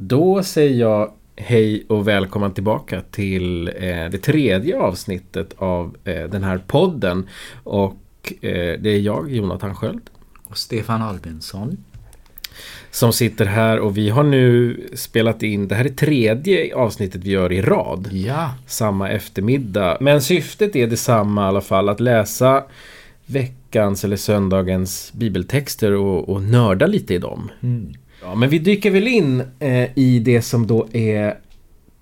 Då säger jag hej och välkommen tillbaka till eh, det tredje avsnittet av eh, den här podden. Och eh, det är jag, Jonathan Sköld. Och Stefan Albinsson. Som sitter här och vi har nu spelat in, det här är tredje avsnittet vi gör i rad. Ja. Samma eftermiddag. Men syftet är detsamma i alla fall, att läsa veckans eller söndagens bibeltexter och, och nörda lite i dem. Mm. Ja, men vi dyker väl in eh, i det som då är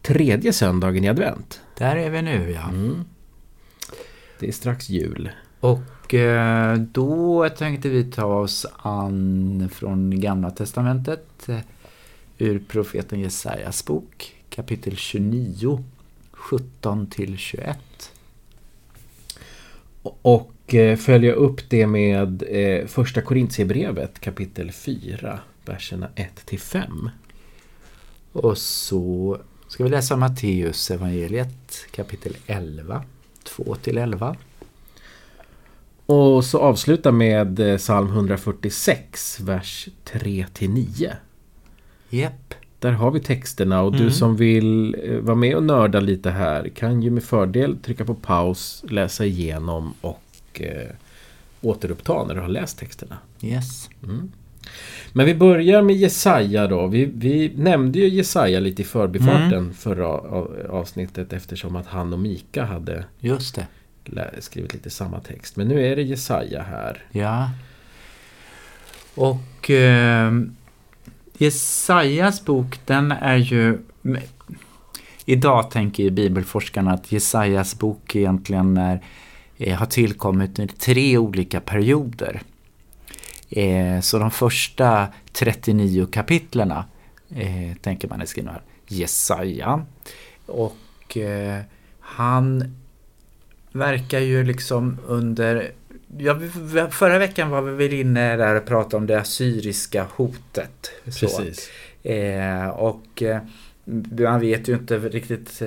tredje söndagen i advent. Där är vi nu ja. Mm. Det är strax jul. Och eh, då tänkte vi ta oss an från Gamla Testamentet eh, ur profeten Jesajas bok kapitel 29 17 till 21. Och eh, följa upp det med eh, första Korintierbrevet kapitel 4 verserna 1 till 5. Och så ska vi läsa Matteus evangeliet kapitel 11 2 till 11. Och så avsluta med eh, psalm 146 vers 3 till 9. Japp. Där har vi texterna och du Mm. som vill eh, vara med och nörda lite här kan ju med fördel trycka på paus, läsa igenom och eh, återuppta när du har läst texterna. Yes. Men vi börjar med Jesaja då. Vi, vi nämnde ju Jesaja lite i förbifarten förra a- avsnittet eftersom att han och Mika hade Just det. skrivit lite samma text. Men nu är det Jesaja här. Ja. Och eh, Jesajas bok den är ju... Idag tänker ju bibelforskarna att Jesajas bok egentligen är, eh, har tillkommit i tre olika perioder. Eh, så de första 39 kapitlerna eh, tänker man är skrivna av Jesaja. Och eh, han verkar ju liksom under Ja, förra veckan var vi väl inne där och pratade om det assyriska hotet. Så. Precis. Eh, och man vet ju inte riktigt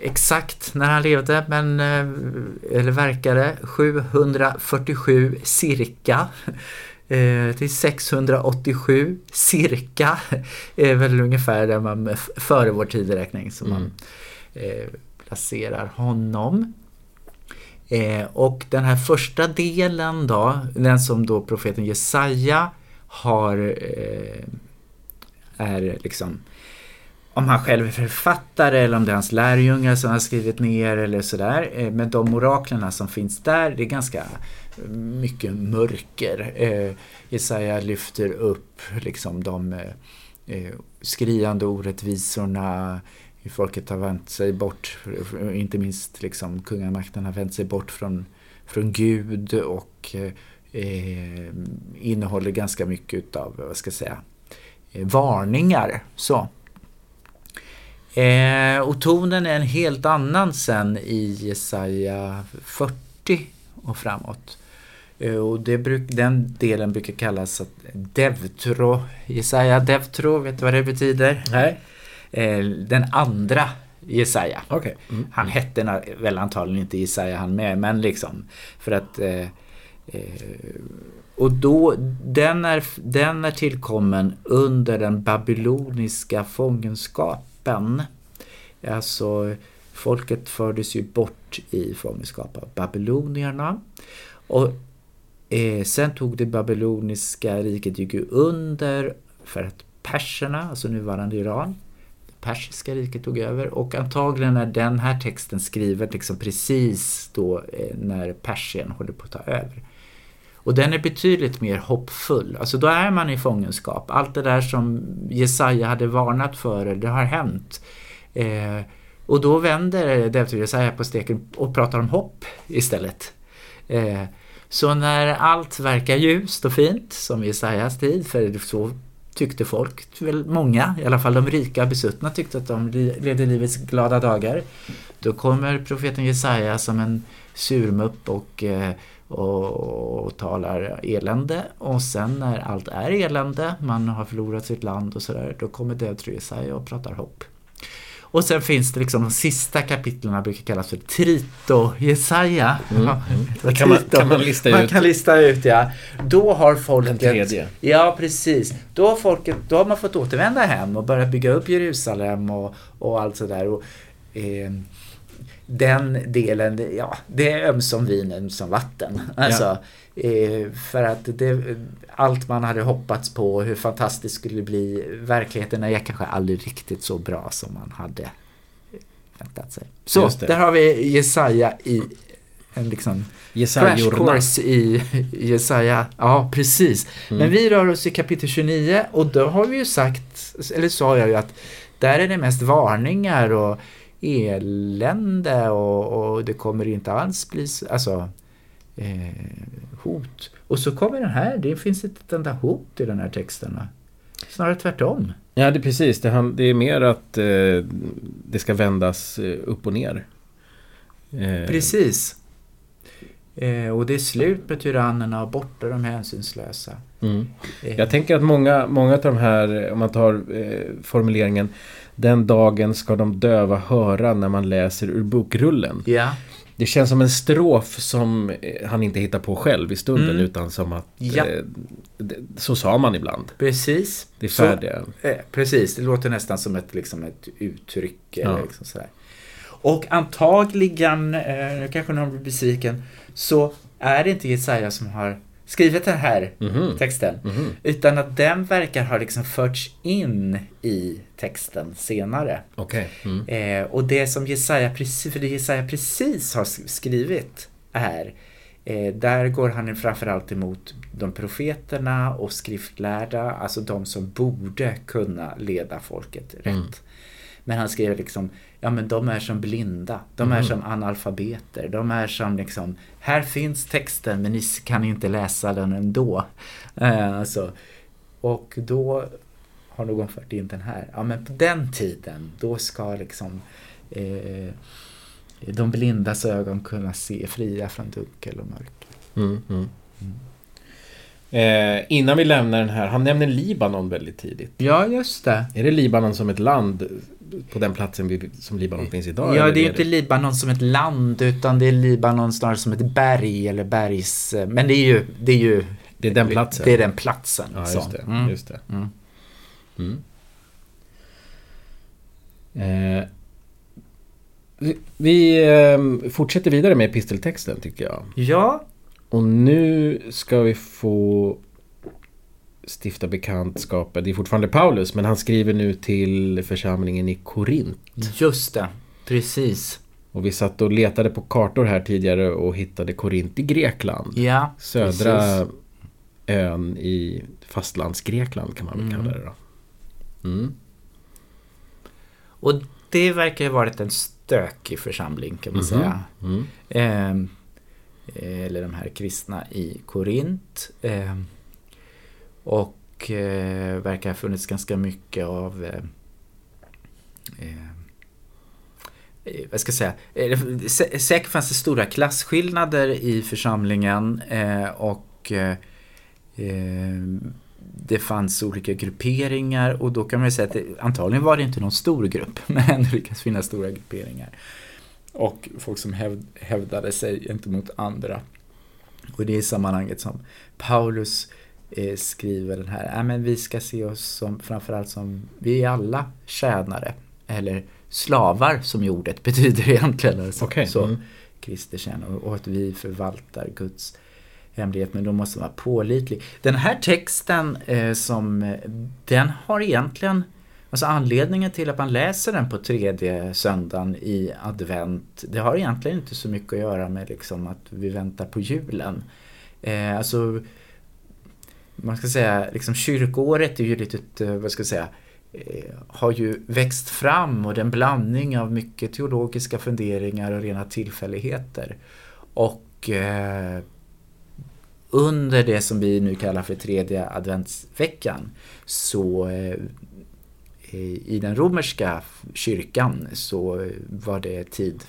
exakt när han levde, men eh, eller verkade 747 cirka eh, till 687 cirka är väl ungefär där man före vår tideräkning som man eh, placerar honom. Eh, och den här första delen då, den som då profeten Jesaja har eh, är liksom om han själv är författare eller om det är hans lärjungar som har skrivit ner eller sådär. Eh, men de oraklerna som finns där, det är ganska mycket mörker. Eh, Jesaja lyfter upp liksom de eh, eh skriande orättvisorna, hur folket har vänt sig bort, inte minst liksom kungamakten har vänt sig bort från, från Gud och eh, innehåller ganska mycket utav, vad ska jag säga, eh, varningar. Så. Eh, och tonen är en helt annan sen i Jesaja 40 och framåt. Eh, och det bruk, den delen brukar kallas att Devtro, Jesaja Devtro, vet du vad det betyder? Nej, Eh, den andra Jesaja. okej. Mm. Han hette väl antagligen inte Jesaja han med, men liksom för att eh, eh, och då, den är, den är tillkommen under den babyloniska fångenskapen. Alltså folket fördes ju bort i fångenskap av babylonierna. Och eh, sen tog det babyloniska riket gick ju under för att perserna, alltså nuvarande Iran, persiska riket tog över och antagligen är den här texten skriven liksom precis då eh, när Persien håller på att ta över. Och den är betydligt mer hoppfull. Alltså då är man i fångenskap. Allt det där som Jesaja hade varnat för, det har hänt. Eh, och då vänder Devtur Jesaja på steken och pratar om hopp istället. Eh, så när allt verkar ljust och fint, som i Jesajas tid, för så tyckte folk, väl många, i alla fall de rika besuttna tyckte att de levde livets glada dagar. Då kommer profeten Jesaja som en surmupp och, eh, och, och talar elände. Och sen när allt är elände, man har förlorat sitt land och sådär, då kommer Devtru Jesaja och pratar hopp. Och sen finns det liksom de sista kapitlen brukar kallas för Trito Jesaja. Mm. Det kan man- kan man lista man ut. kan lista ut ja. Då har folket... Den tredje. Ja, precis. Då har, folket, då har man fått återvända hem och börja bygga upp Jerusalem och, och allt sådär. Och, eh, den delen, ja, det är ömsom vin, ömsom vatten. Alltså, eh, för att det, allt man hade hoppats på, hur fantastiskt det skulle bli, verkligheten är kanske aldrig riktigt så bra som man hade väntat sig. Så, där har vi Jesaja i en liksom crash course i Jesaja. Ja, precis. Mm. Men vi rör oss i kapitel 29 och då har vi ju sagt, eller sa jag ju att där är det mest varningar och elände och, och det kommer inte alls bli, alltså eh, hot. Och så kommer den här, det finns inte ett enda hot i den här texten. Snarare tvärtom. Ja, det är precis. Det, det är mer att eh, det ska vändas eh, upp och ner. Eh, Precis. Eh, och det är slut med tyrannerna och borta de hänsynslösa. Mm. Eh, Jag tänker att många, många av de här, om man tar eh, formuleringen Den dagen ska de döva höra när man läser ur bokrullen. Ja, Det känns som en strof som eh, han inte hittar på själv i stunden Mm. utan som att Ja. eh, så sa man ibland. precis. Det är Så- färdiga. Eh, precis, det låter nästan som ett, liksom ett uttryck. Ja. Liksom sådär. Och antagligen, eh, nu kanske någon blir besviken, så är det inte Jesaja som har skrivit den här Mhm. texten. Mhm. Utan att den verkar ha liksom förts in i texten senare. Okej. Mm. Eh, och det som Jesaja precis, för det Jesaja precis har sk- skrivit är eh, där går han framförallt emot de profeterna och skriftlärda, alltså de som borde kunna leda folket rätt. Mm. Men han skriver liksom, ja men de är som blinda, de är Mhm. som analfabeter, de är som liksom, här finns texten men ni kan inte läsa den ändå. Eh, alltså, och då har någon fört in den här. Ja men på den tiden, då ska liksom eh, de blindas ögon kunna se fria från dunkel och mörker. Mm. Mm. Eh, innan vi lämnar den här, han nämner Libanon väldigt tidigt. Ja, just det. Är det Libanon som ett land på den platsen vi, som Libanon finns idag? Ja, det är ju inte Libanon som ett land utan det är Libanon snarare som ett berg eller bergs... Men det är ju... Det är ju Det är den platsen? Det är den platsen. Ja, så. just det. Mm. Just det. Mm. Mm. Eh, vi vi eh, fortsätter vidare med episteltexten tycker jag. Ja, Och nu ska vi få stifta bekantskapet. Det är fortfarande Paulus men han skriver nu till församlingen i Korint. just det. Precis. Och vi satt och letade på kartor här tidigare och hittade Korint i Grekland. Ja, Södra precis. ön i fastlandsgrekland kan man väl Mm. kalla det då. Mm. Och det verkar ha varit en stökig församling kan man Mhm. säga. Mm. Ehm, eller de här kristna i Korint. Ehm, och eh, verkar ha funnits ganska mycket av eh, eh, eh vad ska jag säga, Eh, sä- säkert fanns det stora klasskillnader i församlingen eh, och eh, eh, det fanns olika grupperingar och då kan man ju säga att det, antagligen var det inte någon stor grupp men det lyckas finnas stora grupperingar. Och folk som häv, hävdade sig gentemot andra. Och det är i sammanhanget som Paulus eh, skriver den här, äh, men vi ska se oss som framförallt som, vi är alla tjänare. Eller slavar som i ordet betyder egentligen. Alltså. Okej, Så, mm. Kristi tjänare och, och att vi förvaltar Guds hemlighet men då måste man vara pålitlig. Den här texten eh, som den har egentligen Alltså anledningen till att man läser den på tredje söndagen i advent Det har egentligen inte så mycket att göra med liksom att vi väntar på julen. Eh, alltså man ska säga liksom kyrkoåret är ju lite, eh, vad ska jag säga eh, har ju växt fram och det är en blandning av mycket teologiska funderingar och rena tillfälligheter. Och eh, under det som vi nu kallar för tredje adventsveckan så eh, i den romerska kyrkan så var det tid,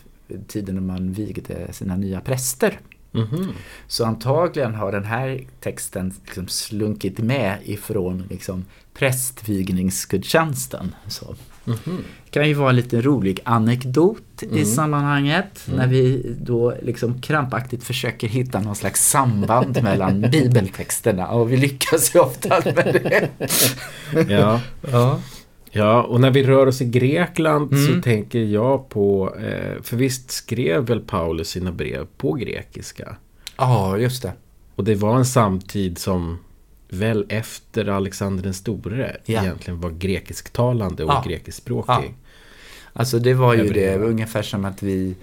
tiden när man vigde sina nya präster. Mhm. Så antagligen har den här texten liksom slunkit med ifrån liksom prästvigningsgudstjänsten. Så. Mm. Det kan ju vara en lite rolig anekdot mm. i sammanhanget mm. när vi då liksom krampaktigt försöker hitta någon slags samband mellan bibeltexterna och vi lyckas ju ofta med det. ja. ja. Ja, och när vi rör oss i Grekland mm. så tänker jag på, eh, för visst skrev väl Paulus sina brev på grekiska? Ja, just det. Och det var en samtid som väl efter Alexander den store ja. egentligen var grekisktalande och ja. grekiskspråkig. Ja. Alltså det var ju det, ungefär som att vi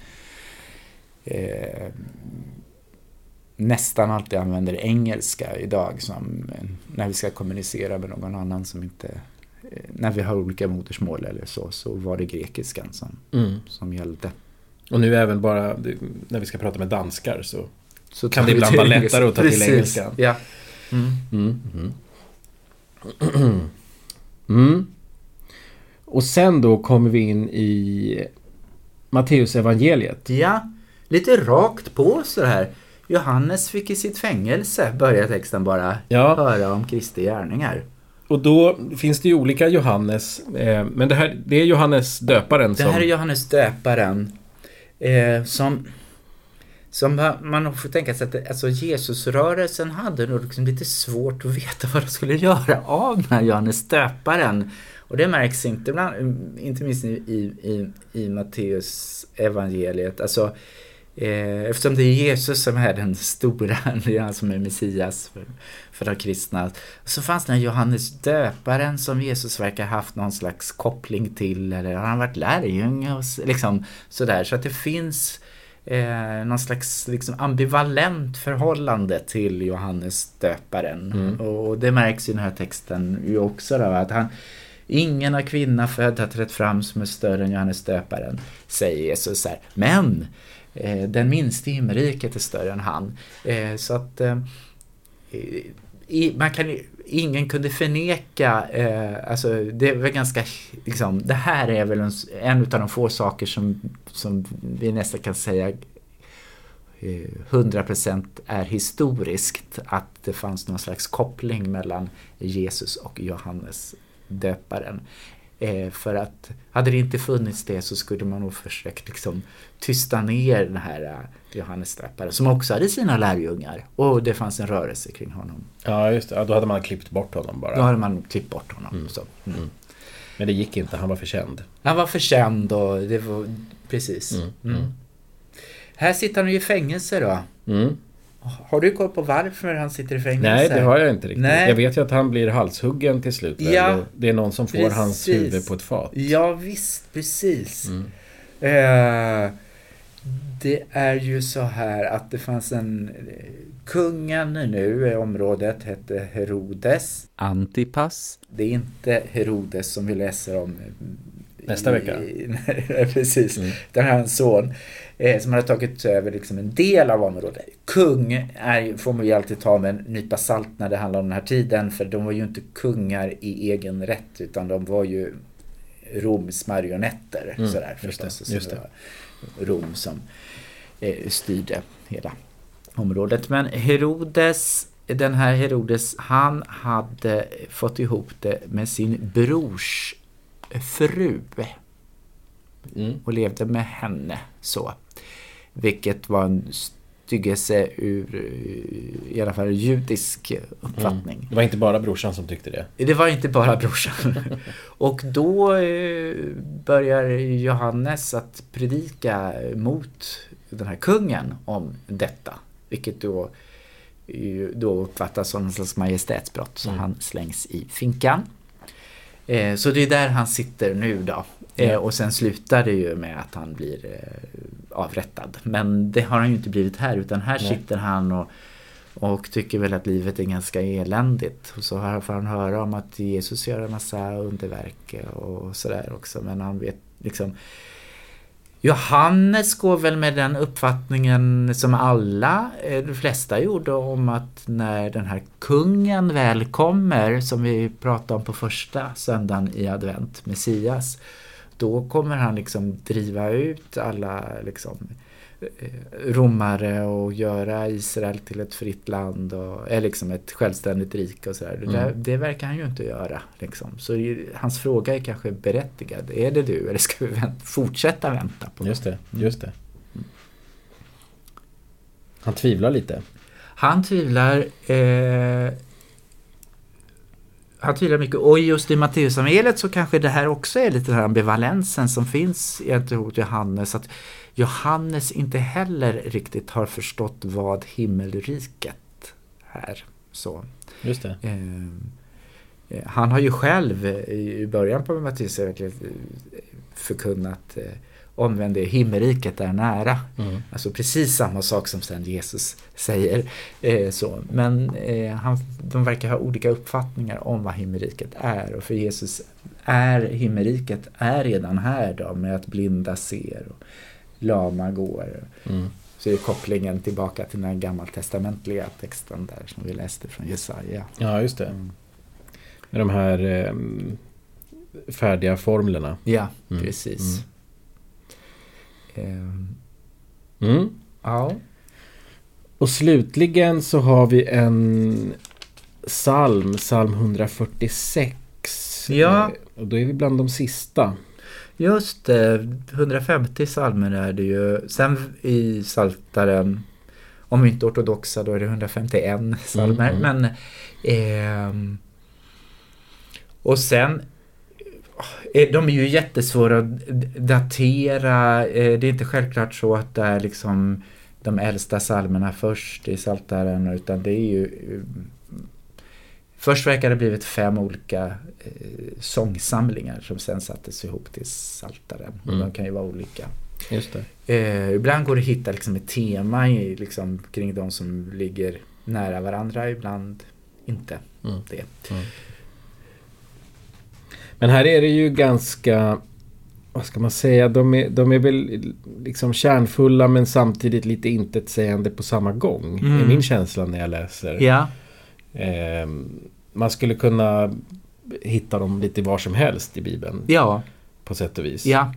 eh, nästan alltid använder engelska idag som när vi ska kommunicera med någon annan som inte när vi har olika modersmål eller så, så var det grekiskan som, mm. som gällde. Och nu även bara när vi ska prata med danskar så, så kan det ibland vara lättare att ta till engelskan. Ja. Mm. Mm. Mm. mm. Och sen då kommer vi in i Matteus evangeliet. Ja, lite rakt på så här. Johannes fick i sitt fängelse, börjar texten bara, ja. höra om Kristi gärningar. Och då finns det ju olika Johannes. Eh, men det här det är Johannes döparen. Det här är Johannes döparen. Eh, som som man får tänka sig att alltså Jesusrörelsen hade nog liksom lite svårt att veta vad de skulle göra av den här Johannes döparen. Och det märks inte, bland, inte minst i, i, i Matteus evangeliet. Alltså, eftersom det är Jesus som är den stora, det är han som är Messias för, för de kristna. Så fanns den Johannes döparen som Jesus verkar haft någon slags koppling till eller har han varit lärjunge och liksom sådär. Så att det finns eh, någon slags liksom ambivalent förhållande till Johannes döparen. Mm. Och det märks i den här texten ju också då, att han Ingen av kvinna född har trätt fram som är större än Johannes döparen, säger Jesus här. Men eh, Eh, den minste i himmelriket är större än han. Eh, så att eh, man kan ingen kunde förneka, eh, alltså det var ganska, liksom, det här är väl en, en av de få saker som, som vi nästan kan säga eh, 100% är historiskt att det fanns någon slags koppling mellan Jesus och Johannes döparen. Eh, för att hade det inte funnits det så skulle man nog försökt liksom tysta ner den här eh, Johannes döparen som också hade sina lärjungar och det fanns en rörelse kring honom. Ja, just det. Ja, då hade man klippt bort honom bara. Då hade man klippt bort honom. Mm. Så. Mm. Mm. Men det gick inte, han var för känd. Han var för känd och det var precis. Mm, mm. Mm. Här sitter han ju i fängelse då. Har du koll på varför han sitter i fängelse? Nej, det har jag inte riktigt. Nej. Jag vet ju att han blir halshuggen till slut. Ja, det är någon som får precis. hans huvud på ett fat. Ja, visst, precis. Mm. Eh, det är ju så här att det fanns en... Kungen nu i området hette Herodes. Antipas. Det är inte Herodes som vi läser om Nästa vecka? precis. Mm. Den en son eh, som hade tagit över liksom en del av området. Kung är, får man ju alltid ta med en nypa salt när det handlar om den här tiden för de var ju inte kungar i egen rätt utan de var ju Roms marionetter. Mm, sådär, just det, just det. Rom som eh, styrde hela området. Men Herodes den här Herodes, han hade fått ihop det med sin brors fru. Mm. Och levde med henne så. Vilket var en styggelse ur i alla fall judisk uppfattning. Mm. Det var inte bara brorsan som tyckte det? Det var inte bara brorsan. och då eh, börjar Johannes att predika mot den här kungen om detta. Vilket då, då uppfattas som en slags majestätsbrott. Så mm. han slängs i finkan. Eh, så det är där han sitter nu då. Eh, och sen slutar det ju med att han blir eh, avrättad. Men det har han ju inte blivit här utan här Nej. sitter han och, och tycker väl att livet är ganska eländigt. Och så får han höra om att Jesus gör en massa underverk och sådär också. Men han vet liksom Johannes går väl med den uppfattningen som alla, eh, de flesta gjorde om att när den här kungen väl kommer, som vi pratade om på första söndagen i advent, Messias, då kommer han liksom driva ut alla liksom romare och göra Israel till ett fritt land och är liksom ett självständigt rike och sådär. Mm. Det, det, verkar han ju inte göra. Liksom. Så hans fråga är kanske berättigad. Är det du eller ska vi vänta, fortsätta vänta på Just det, just det. Han tvivlar lite. Han tvivlar eh, han tvivlar mycket och just i Matteusevangeliet så kanske det här också är lite den här ambivalensen som finns gentemot Johannes. Att Johannes inte heller riktigt har förstått vad himmelriket är. Så. Just det. Eh, eh han har ju själv i början på Matteusevangeliet förkunnat eh, omvänd er, himmelriket är nära. Mm. Alltså precis samma sak som sen Jesus säger. Eh, så. Men eh, han, de verkar ha olika uppfattningar om vad himmelriket är. Och för Jesus är himmelriket är redan här då med att blinda ser och lama går. Mm. Så är kopplingen tillbaka till den gammaltestamentliga texten där som vi läste från Jesaja. Ja, just det. Mm. Med de här eh, färdiga formlerna. Ja, mm. precis. Mm. Ehm, mm. Ja. Och slutligen så har vi en psalm, psalm 146. Ja. Eh, och då är vi bland de sista. Just det, 150 psalmer är det ju. Sen i saltaren om inte ortodoxa då är det 151 psalmer. Mm, mm. Men eh, och sen Eh, de är ju jättesvåra att datera. Eh, det är inte självklart så att det är liksom de äldsta salmerna först i Saltaren utan det är ju eh, Först verkar det ha blivit fem olika sångsamlingar som sen sattes ihop till Saltaren. Mm. De kan ju vara olika. Just. Eh, ibland går det att hitta liksom ett tema i, liksom, kring de som ligger nära varandra, ibland inte mm. det. Mm. Men här är det ju ganska vad ska man säga, de är, de är väl liksom kärnfulla men samtidigt lite intetsägande på samma gång. Mm. är min känsla när jag läser. Ja. Eh, man skulle kunna hitta dem lite var som helst i Bibeln. Ja. På sätt och vis. Ja.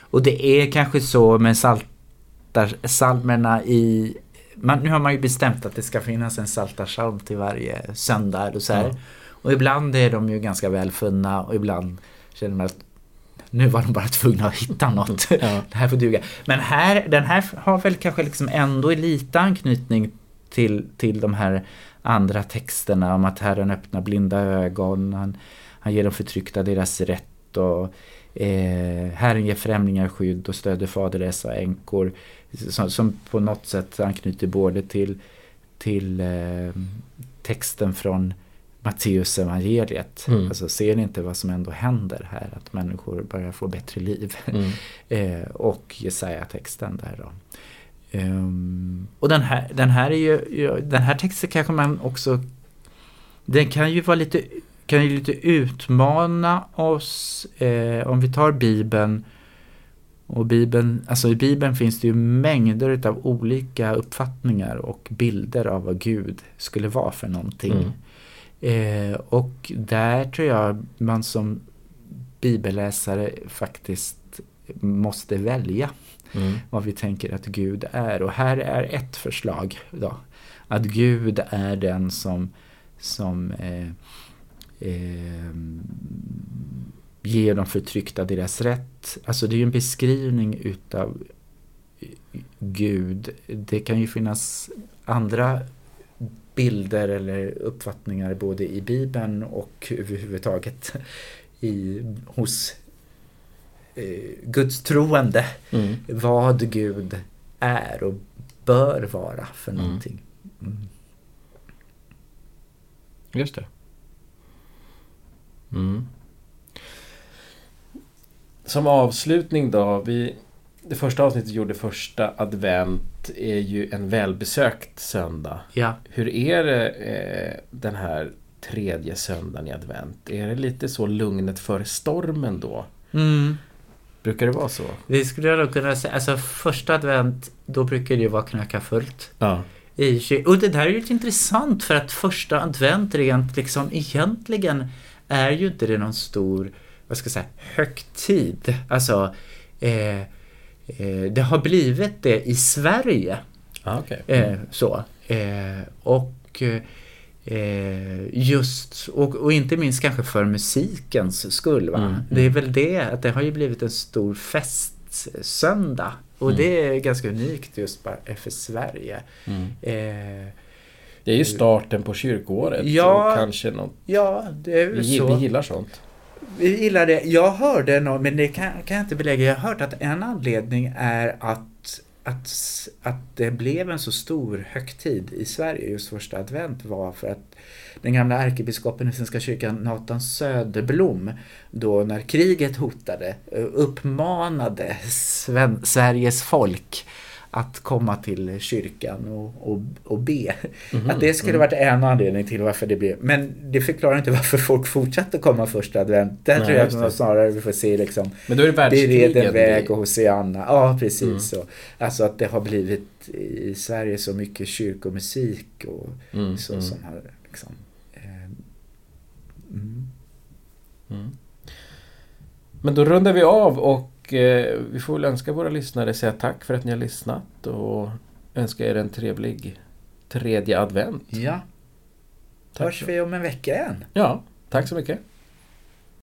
Och det är kanske så med saltarsalmerna i... Man, nu har man ju bestämt att det ska finnas en saltarsalm till varje söndag. Och så. Ja. Och ibland är de ju ganska välfunna och ibland känner man att nu var de bara tvungna att hitta något. Ja. Det här får duga. Men här, den här har väl kanske liksom ändå lite anknytning till, till de här andra texterna om att Herren öppnar blinda ögon, han, han ger de förtryckta deras rätt och eh, Herren ger främlingar skydd och stöder faderlösa änkor. Som, som, på något sätt anknyter både till, till eh, texten från Matteus evangeliet. Mm. Alltså ser ni inte vad som ändå händer här? Att människor börjar få bättre liv. Mm. eh, och Jesaja-texten där då. Um, och den här, den här är ju, den här texten kanske man också, den kan ju vara lite, kan ju lite utmana oss eh, om vi tar Bibeln och Bibeln, alltså i Bibeln finns det ju mängder av olika uppfattningar och bilder av vad Gud skulle vara för någonting. Mm. Eh, och där tror jag man som bibelläsare faktiskt måste välja mm. vad vi tänker att Gud är. Och här är ett förslag då. Att Gud är den som, som eh, eh, ger de förtryckta deras rätt. Alltså det är ju en beskrivning utav Gud. Det kan ju finnas andra bilder eller uppfattningar både i Bibeln och överhuvudtaget i, hos eh, Guds troende. Mm. Vad Gud är och bör vara för mm. någonting. Mm. Just det. Mm. Som avslutning då. Vi, det första avsnittet gjorde första advent är ju en välbesökt söndag. Ja. Hur är det eh, den här tredje söndagen i advent? Är det lite så lugnet före stormen då? Mm. Brukar det vara så? Det skulle nog kunna säga. Alltså första advent, då brukar det ju vara knacka fullt. Ja. och det där är ju lite intressant för att första advent rent liksom egentligen är ju inte det någon stor, vad ska jag säga, högtid. Alltså eh, Eh, det har blivit det i Sverige. Ah, okay. Eh, så. Eh, och eh, just, och, och, inte minst kanske för musikens skull. Va? Mm, det är väl det, att det har ju blivit en stor festsöndag. Och mm. det är ganska unikt just bara för Sverige. Mm. Eh, det är ju starten på kyrkåret. Ja, kanske något. ja det är vi, så. Vi gillar sånt. Vi gillar det. Jag hörde något, men det kan, kan jag inte belägga. Jag har hört att en anledning är att, att, att det blev en så stor högtid i Sverige just första advent var för att den gamla ärkebiskopen i Svenska kyrkan, Nathan Söderblom, då när kriget hotade, eh, uppmanade Sven Sveriges folk att komma till kyrkan och, och, och be. Mm, att det skulle mm. varit en anledning till varför det blev. Men det förklarar inte varför folk fortsatte komma första advent. Där Nej, tror jag att snarare vi får se liksom. Men då är det världskrigen. Det är en väg och Hosianna. Ja, precis mm. så. Alltså att det har blivit i Sverige så mycket kyrkomusik och mm, så mm. som har liksom. Eh, mm. Men då rundar vi av och och eh, vi får väl önska våra lyssnare säga tack för att ni har lyssnat och önska er en trevlig tredje advent. Ja. Tack Hörs vi om en vecka igen. Ja, tack så mycket.